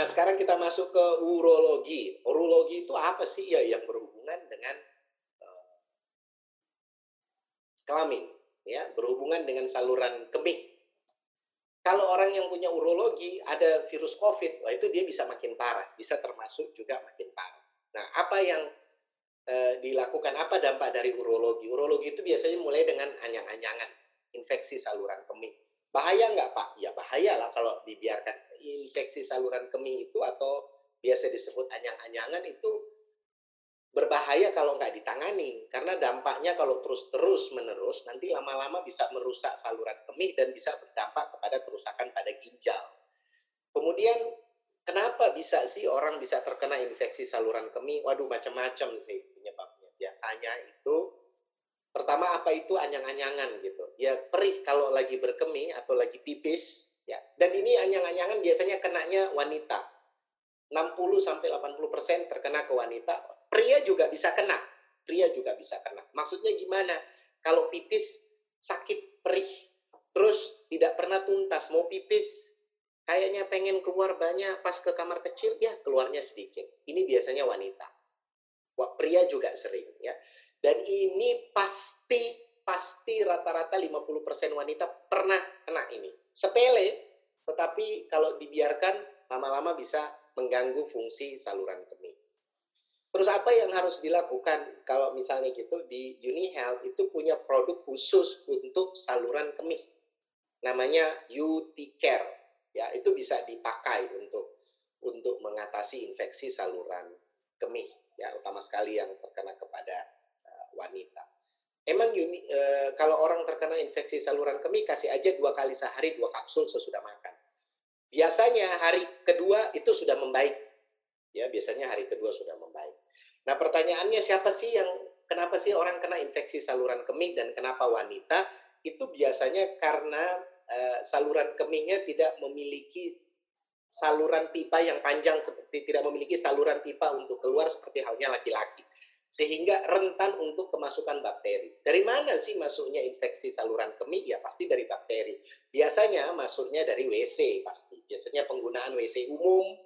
Nah, sekarang kita masuk ke urologi. Urologi itu apa sih? Ya, yang berhubungan dengan uh, kelamin, ya, berhubungan dengan saluran kemih. Kalau orang yang punya urologi ada virus COVID, wah itu dia bisa makin parah, bisa termasuk juga makin parah. Nah, apa yang uh, dilakukan? Apa dampak dari urologi? Urologi itu biasanya mulai dengan anyang-anyangan, infeksi saluran kemih. Bahaya nggak Pak? Ya bahaya lah kalau dibiarkan infeksi saluran kemih itu atau biasa disebut anyang-anyangan itu berbahaya kalau nggak ditangani karena dampaknya kalau terus-terus menerus nanti lama-lama bisa merusak saluran kemih dan bisa berdampak kepada kerusakan pada ginjal. Kemudian kenapa bisa sih orang bisa terkena infeksi saluran kemih? Waduh macam-macam sih penyebabnya. Biasanya itu Pertama apa itu anyang-anyangan gitu. Ya perih kalau lagi berkemih atau lagi pipis ya. Dan ini anyang-anyangan biasanya kenanya wanita. 60 sampai 80% terkena ke wanita. Pria juga bisa kena. Pria juga bisa kena. Maksudnya gimana? Kalau pipis sakit perih terus tidak pernah tuntas mau pipis kayaknya pengen keluar banyak pas ke kamar kecil ya keluarnya sedikit. Ini biasanya wanita. Pria juga sering ya. Dan ini pasti pasti rata-rata 50% wanita pernah kena ini. Sepele, tetapi kalau dibiarkan lama-lama bisa mengganggu fungsi saluran kemih. Terus apa yang harus dilakukan kalau misalnya gitu di Uni Health itu punya produk khusus untuk saluran kemih. Namanya UT Care. Ya, itu bisa dipakai untuk untuk mengatasi infeksi saluran kemih ya, utama sekali yang terkena kepada wanita. Emang uni, e, kalau orang terkena infeksi saluran kemih kasih aja dua kali sehari dua kapsul sesudah makan. Biasanya hari kedua itu sudah membaik. Ya, biasanya hari kedua sudah membaik. Nah, pertanyaannya siapa sih yang kenapa sih orang kena infeksi saluran kemih dan kenapa wanita? Itu biasanya karena e, saluran kemihnya tidak memiliki saluran pipa yang panjang seperti tidak memiliki saluran pipa untuk keluar seperti halnya laki-laki sehingga rentan untuk kemasukan bakteri. Dari mana sih masuknya infeksi saluran kemih? Ya pasti dari bakteri. Biasanya masuknya dari WC pasti. Biasanya penggunaan WC umum,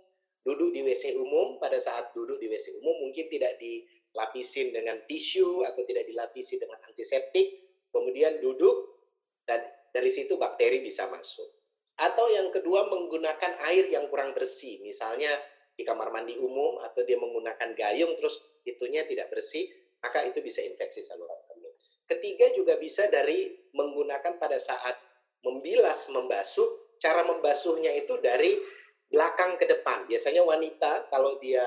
duduk di WC umum pada saat duduk di WC umum mungkin tidak dilapisin dengan tisu atau tidak dilapisi dengan antiseptik, kemudian duduk dan dari situ bakteri bisa masuk. Atau yang kedua menggunakan air yang kurang bersih, misalnya di kamar mandi umum atau dia menggunakan gayung terus itunya tidak bersih, maka itu bisa infeksi saluran kemih. Ketiga juga bisa dari menggunakan pada saat membilas, membasuh, cara membasuhnya itu dari belakang ke depan. Biasanya wanita kalau dia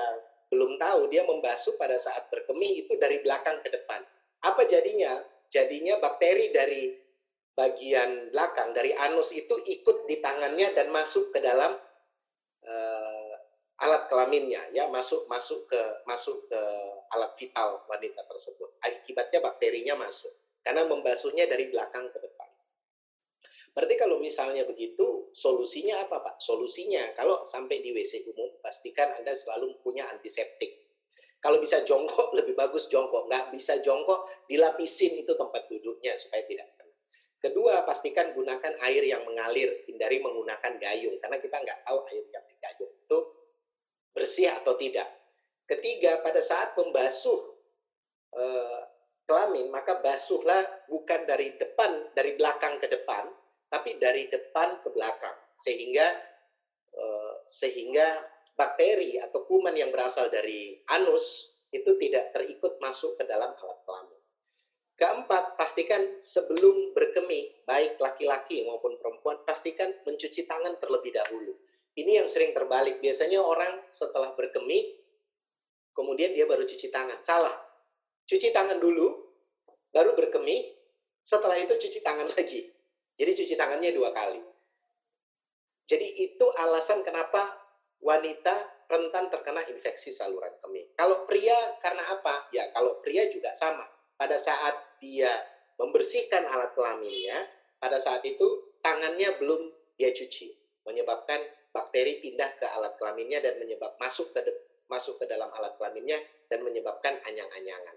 belum tahu, dia membasuh pada saat berkemih itu dari belakang ke depan. Apa jadinya? Jadinya bakteri dari bagian belakang, dari anus itu ikut di tangannya dan masuk ke dalam alat kelaminnya ya masuk masuk ke masuk ke alat vital wanita tersebut. Akibatnya bakterinya masuk karena membasuhnya dari belakang ke depan. Berarti kalau misalnya begitu, solusinya apa Pak? Solusinya kalau sampai di WC umum, pastikan Anda selalu punya antiseptik. Kalau bisa jongkok, lebih bagus jongkok. Nggak bisa jongkok, dilapisin itu tempat duduknya supaya tidak. Kedua, pastikan gunakan air yang mengalir, hindari menggunakan gayung. Karena kita nggak tahu air yang di gayung itu bersih atau tidak. Ketiga, pada saat membasuh eh, kelamin, maka basuhlah bukan dari depan, dari belakang ke depan, tapi dari depan ke belakang, sehingga eh, sehingga bakteri atau kuman yang berasal dari anus itu tidak terikut masuk ke dalam alat kelamin. Keempat, pastikan sebelum berkemih, baik laki-laki maupun perempuan, pastikan mencuci tangan terlebih dahulu ini yang sering terbalik. Biasanya orang setelah berkemih, kemudian dia baru cuci tangan. Salah. Cuci tangan dulu, baru berkemih, setelah itu cuci tangan lagi. Jadi cuci tangannya dua kali. Jadi itu alasan kenapa wanita rentan terkena infeksi saluran kemih. Kalau pria karena apa? Ya kalau pria juga sama. Pada saat dia membersihkan alat kelaminnya, pada saat itu tangannya belum dia cuci, menyebabkan bakteri pindah ke alat kelaminnya dan menyebab masuk ke masuk ke dalam alat kelaminnya dan menyebabkan anyang-anyangan.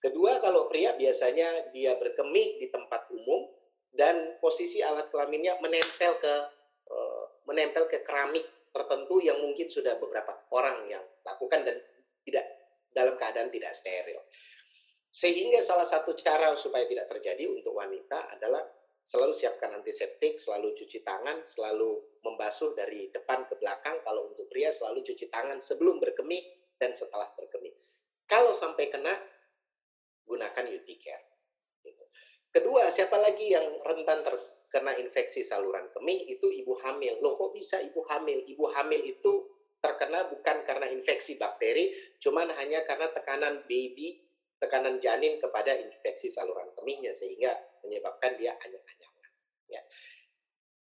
Kedua, kalau pria biasanya dia berkemih di tempat umum dan posisi alat kelaminnya menempel ke uh, menempel ke keramik tertentu yang mungkin sudah beberapa orang yang lakukan dan tidak dalam keadaan tidak steril. Sehingga salah satu cara supaya tidak terjadi untuk wanita adalah selalu siapkan antiseptik, selalu cuci tangan, selalu membasuh dari depan ke belakang. Kalau untuk pria selalu cuci tangan sebelum berkemih dan setelah berkemih. Kalau sampai kena, gunakan UT Care. Gitu. Kedua, siapa lagi yang rentan terkena infeksi saluran kemih? Itu ibu hamil. Loh kok bisa ibu hamil? Ibu hamil itu terkena bukan karena infeksi bakteri, cuman hanya karena tekanan baby tekanan janin kepada infeksi saluran kemihnya sehingga menyebabkan dia anyang-anyangan. Ya.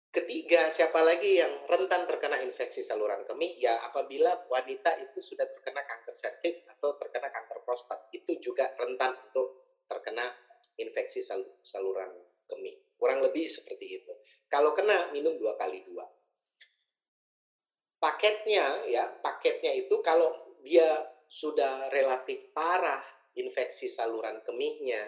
Ketiga, siapa lagi yang rentan terkena infeksi saluran kemih? Ya, apabila wanita itu sudah terkena kanker serviks atau terkena kanker prostat, itu juga rentan untuk terkena infeksi saluran kemih. Kurang lebih seperti itu. Kalau kena, minum dua kali dua. Paketnya, ya, paketnya itu kalau dia sudah relatif parah infeksi saluran kemihnya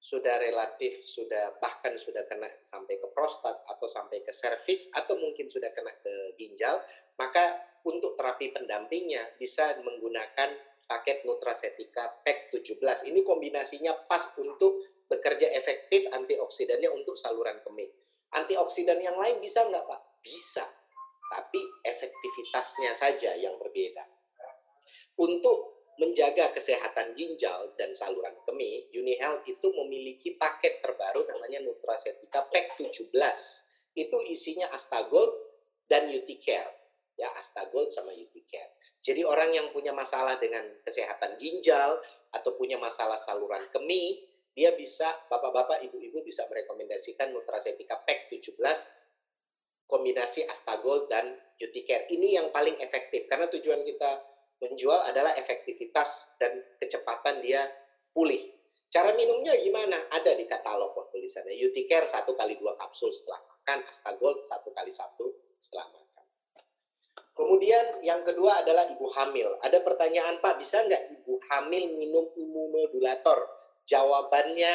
sudah relatif sudah bahkan sudah kena sampai ke prostat atau sampai ke serviks atau mungkin sudah kena ke ginjal maka untuk terapi pendampingnya bisa menggunakan paket Nutracetika PEK 17 ini kombinasinya pas untuk bekerja efektif antioksidannya untuk saluran kemih. Antioksidan yang lain bisa nggak Pak? bisa tapi efektivitasnya saja yang berbeda. Untuk menjaga kesehatan ginjal dan saluran kemih, UniHealth itu memiliki paket terbaru namanya Nutracetika PEK 17. Itu isinya Astagol dan Uticare. Ya, Astagol sama Uticare. Jadi orang yang punya masalah dengan kesehatan ginjal atau punya masalah saluran kemih, dia bisa, bapak-bapak, ibu-ibu bisa merekomendasikan Nutracetika PEK 17 kombinasi Astagol dan Uticare. Ini yang paling efektif karena tujuan kita menjual adalah efektivitas dan kecepatan dia pulih. Cara minumnya gimana? Ada di katalog kok tulisannya. Uticare satu kali dua kapsul setelah makan, Astagold satu kali satu setelah makan. Kemudian yang kedua adalah ibu hamil. Ada pertanyaan Pak, bisa nggak ibu hamil minum imunomodulator? Jawabannya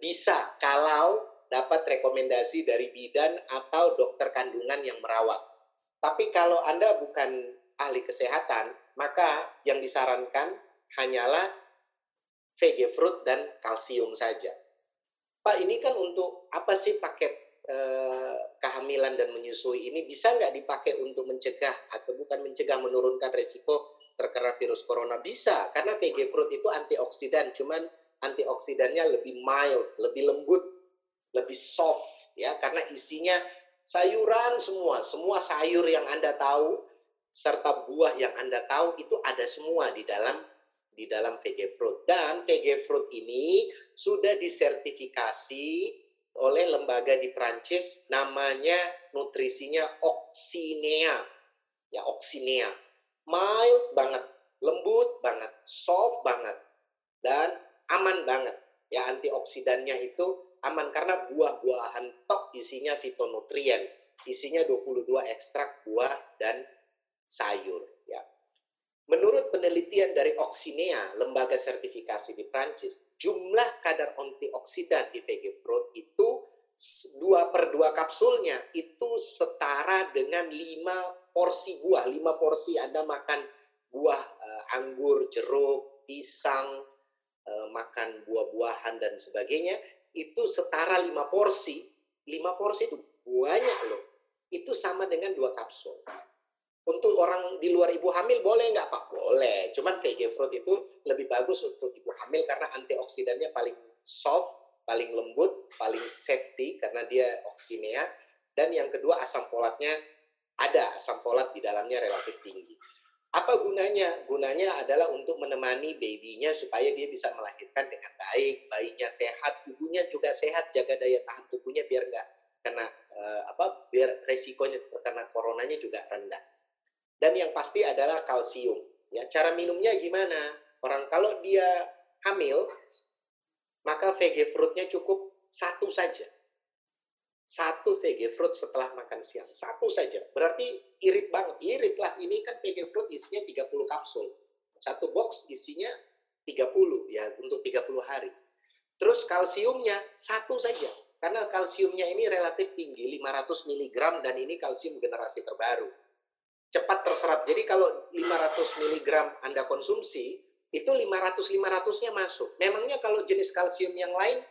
bisa kalau dapat rekomendasi dari bidan atau dokter kandungan yang merawat. Tapi kalau Anda bukan ahli kesehatan, maka yang disarankan hanyalah VG fruit dan kalsium saja. Pak, ini kan untuk apa sih paket eh, kehamilan dan menyusui ini bisa nggak dipakai untuk mencegah atau bukan mencegah menurunkan resiko terkena virus corona? Bisa, karena VG fruit itu antioksidan, cuman antioksidannya lebih mild, lebih lembut, lebih soft ya, karena isinya sayuran semua, semua sayur yang Anda tahu serta buah yang Anda tahu itu ada semua di dalam di dalam VG Fruit. Dan VG Fruit ini sudah disertifikasi oleh lembaga di Prancis namanya nutrisinya Oxinea. Ya, Oxinea. Mild banget, lembut banget, soft banget dan aman banget. Ya, antioksidannya itu aman karena buah-buahan tok isinya fitonutrien. Isinya 22 ekstrak buah dan sayur. Ya. Menurut penelitian dari Oxinea, lembaga sertifikasi di Prancis, jumlah kadar antioksidan di VG Fruit itu dua per dua kapsulnya itu setara dengan lima porsi buah. Lima porsi Anda makan buah uh, anggur, jeruk, pisang, uh, makan buah-buahan dan sebagainya, itu setara lima porsi. Lima porsi itu banyak loh. Itu sama dengan dua kapsul. Untuk orang di luar ibu hamil boleh nggak Pak? Boleh. Cuman VG fruit itu lebih bagus untuk ibu hamil karena antioksidannya paling soft, paling lembut, paling safety karena dia oksinea. Dan yang kedua asam folatnya ada asam folat di dalamnya relatif tinggi. Apa gunanya? Gunanya adalah untuk menemani babynya supaya dia bisa melahirkan dengan baik, bayinya sehat, ibunya juga sehat, jaga daya tahan tubuhnya biar nggak kena uh, apa, biar resikonya terkena coronanya juga rendah. Dan yang pasti adalah kalsium. Ya, cara minumnya gimana? Orang kalau dia hamil, maka VG fruitnya cukup satu saja. Satu VG fruit setelah makan siang. Satu saja. Berarti irit banget. Irit lah. Ini kan VG fruit isinya 30 kapsul. Satu box isinya 30 ya untuk 30 hari. Terus kalsiumnya satu saja. Karena kalsiumnya ini relatif tinggi, 500 mg dan ini kalsium generasi terbaru cepat terserap. Jadi kalau 500 mg Anda konsumsi, itu 500-500-nya masuk. Memangnya kalau jenis kalsium yang lain,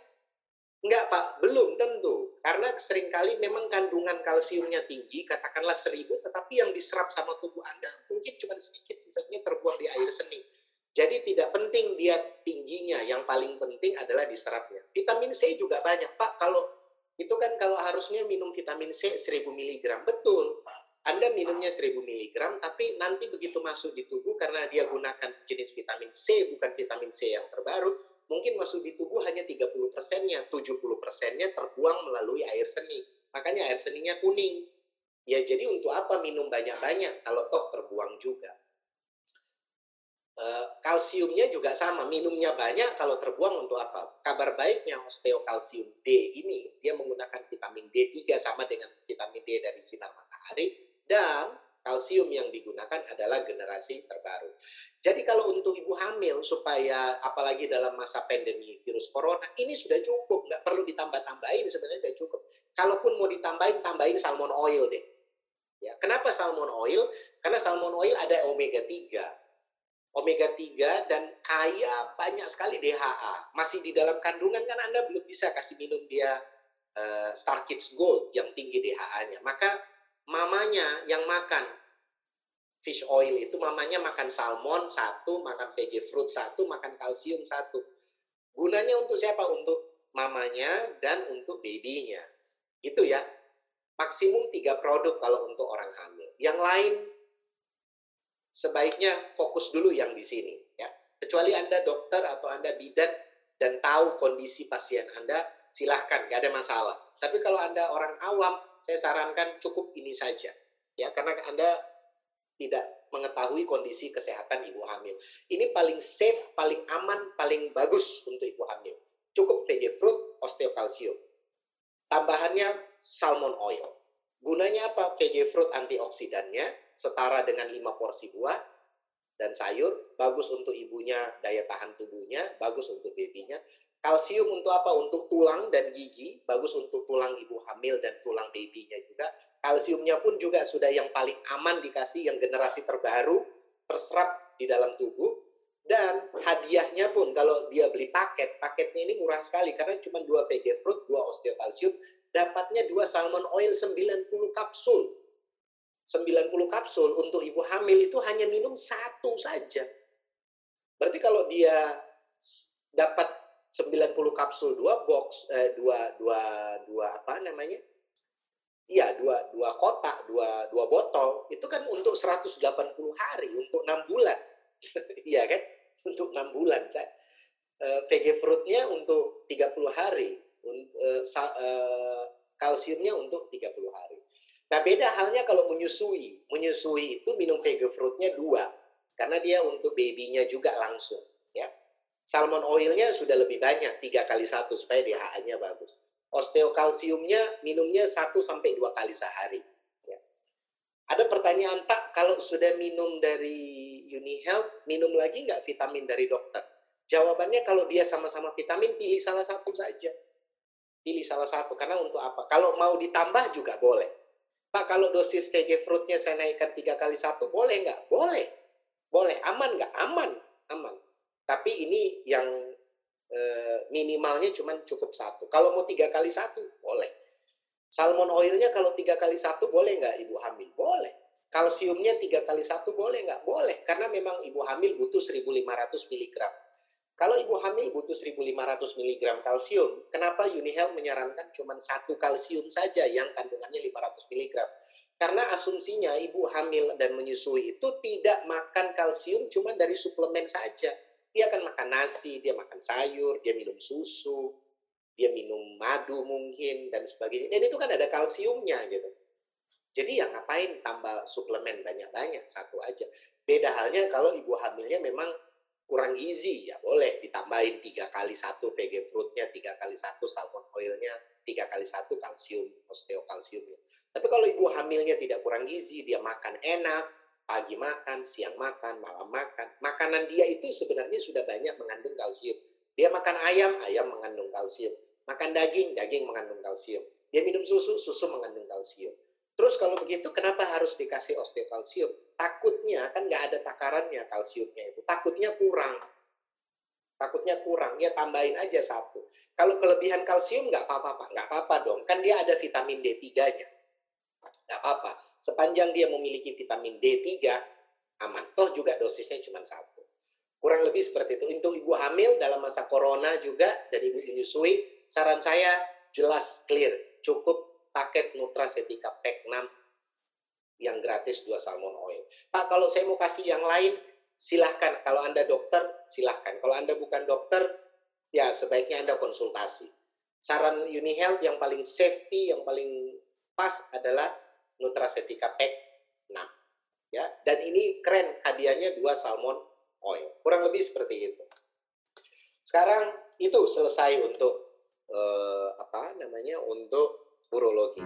enggak Pak, belum tentu. Karena sering kali memang kandungan kalsiumnya tinggi, katakanlah 1000, tetapi yang diserap sama tubuh Anda mungkin cuma sedikit, sisanya terbuang di air seni. Jadi tidak penting dia tingginya, yang paling penting adalah diserapnya. Vitamin C juga banyak, Pak. Kalau itu kan kalau harusnya minum vitamin C 1000 mg, betul. Anda minumnya 1000 mg, tapi nanti begitu masuk di tubuh karena dia gunakan jenis vitamin C, bukan vitamin C yang terbaru, mungkin masuk di tubuh hanya 30 persennya, 70 persennya terbuang melalui air seni. Makanya air seninya kuning. Ya jadi untuk apa minum banyak-banyak kalau toh terbuang juga. Uh, kalsiumnya juga sama, minumnya banyak kalau terbuang untuk apa? Kabar baiknya osteokalsium D ini dia menggunakan vitamin D3 sama dengan vitamin D dari sinar matahari dan kalsium yang digunakan adalah generasi terbaru. Jadi kalau untuk ibu hamil supaya apalagi dalam masa pandemi virus corona ini sudah cukup, nggak perlu ditambah-tambahin sebenarnya sudah cukup. Kalaupun mau ditambahin, tambahin salmon oil deh. Ya, kenapa salmon oil? Karena salmon oil ada omega 3. Omega 3 dan kaya banyak sekali DHA. Masih di dalam kandungan kan Anda belum bisa kasih minum dia uh, Star Kids Gold yang tinggi DHA-nya. Maka mamanya yang makan fish oil itu mamanya makan salmon satu, makan veggie fruit satu, makan kalsium satu. Gunanya untuk siapa? Untuk mamanya dan untuk babynya. Itu ya. Maksimum tiga produk kalau untuk orang hamil. Yang lain sebaiknya fokus dulu yang di sini. Ya. Kecuali Anda dokter atau Anda bidan dan tahu kondisi pasien Anda, silahkan, nggak ada masalah. Tapi kalau Anda orang awam, saya sarankan cukup ini saja. Ya, karena Anda tidak mengetahui kondisi kesehatan ibu hamil. Ini paling safe, paling aman, paling bagus untuk ibu hamil. Cukup veggie fruit, osteokalsium. Tambahannya salmon oil. Gunanya apa? Veggie fruit antioksidannya setara dengan 5 porsi buah dan sayur, bagus untuk ibunya, daya tahan tubuhnya, bagus untuk babynya. Kalsium untuk apa? Untuk tulang dan gigi, bagus untuk tulang ibu hamil dan tulang babynya juga. Kalsiumnya pun juga sudah yang paling aman dikasih yang generasi terbaru, terserap di dalam tubuh. Dan hadiahnya pun kalau dia beli paket, paketnya ini murah sekali karena cuma dua veggie fruit, dua osteokalsium, dapatnya dua salmon oil 90 kapsul. 90 kapsul untuk ibu hamil itu hanya minum satu saja. Berarti kalau dia dapat 90 kapsul dua box eh, dua dua dua apa namanya Iya, dua, dua kotak, dua, dua botol, itu kan untuk 180 hari, untuk enam bulan. Iya kan? Untuk enam bulan. Saya, uh, VG fruitnya untuk 30 hari, uh, uh, kalsiumnya untuk 30 hari. Nah, beda halnya kalau menyusui. Menyusui itu minum VG fruitnya dua, karena dia untuk babynya juga langsung. Salmon oilnya sudah lebih banyak, tiga kali satu supaya DHA-nya bagus. Osteokalsiumnya minumnya satu sampai dua kali sehari. Ya. Ada pertanyaan Pak, kalau sudah minum dari UniHealth, minum lagi nggak vitamin dari dokter? Jawabannya kalau dia sama-sama vitamin, pilih salah satu saja. Pilih salah satu, karena untuk apa? Kalau mau ditambah juga boleh. Pak, kalau dosis VG fruitnya saya naikkan tiga kali satu, boleh nggak? Boleh. Boleh. Aman nggak? Aman. Aman. Tapi ini yang e, minimalnya cuma cukup satu. Kalau mau tiga kali satu, boleh. Salmon oilnya kalau tiga kali satu boleh nggak ibu hamil? Boleh. Kalsiumnya tiga kali satu boleh nggak? Boleh. Karena memang ibu hamil butuh 1.500 mg. Kalau ibu hamil butuh 1.500 mg kalsium, kenapa UniHealth menyarankan cuma satu kalsium saja yang kandungannya 500 mg? Karena asumsinya ibu hamil dan menyusui itu tidak makan kalsium cuma dari suplemen saja dia akan makan nasi, dia makan sayur, dia minum susu, dia minum madu mungkin dan sebagainya. Dan itu kan ada kalsiumnya gitu. Jadi ya ngapain tambah suplemen banyak-banyak, satu aja. Beda halnya kalau ibu hamilnya memang kurang gizi, ya boleh ditambahin tiga kali satu VG fruitnya, tiga kali satu salmon oilnya, tiga kali satu kalsium, osteokalsiumnya. Tapi kalau ibu hamilnya tidak kurang gizi, dia makan enak, pagi makan, siang makan, malam makan. Makanan dia itu sebenarnya sudah banyak mengandung kalsium. Dia makan ayam, ayam mengandung kalsium. Makan daging, daging mengandung kalsium. Dia minum susu, susu mengandung kalsium. Terus kalau begitu itu kenapa harus dikasih osteokalsium? Takutnya kan nggak ada takarannya kalsiumnya itu. Takutnya kurang. Takutnya kurang, ya tambahin aja satu. Kalau kelebihan kalsium nggak apa-apa. Nggak apa-apa dong. Kan dia ada vitamin D3-nya. Nggak apa-apa. Sepanjang dia memiliki vitamin D3, aman. Toh juga dosisnya cuma satu. Kurang lebih seperti itu. Untuk ibu hamil dalam masa corona juga, dan ibu menyusui, saran saya jelas, clear. Cukup paket Nutracetika Pack 6 yang gratis dua salmon oil. Pak, kalau saya mau kasih yang lain, silahkan. Kalau Anda dokter, silahkan. Kalau Anda bukan dokter, ya sebaiknya Anda konsultasi. Saran Unihealth yang paling safety, yang paling pas adalah Nutracetika Pack 6. Ya, dan ini keren hadiahnya dua salmon oil. Kurang lebih seperti itu. Sekarang itu selesai untuk eh, apa namanya untuk urologi.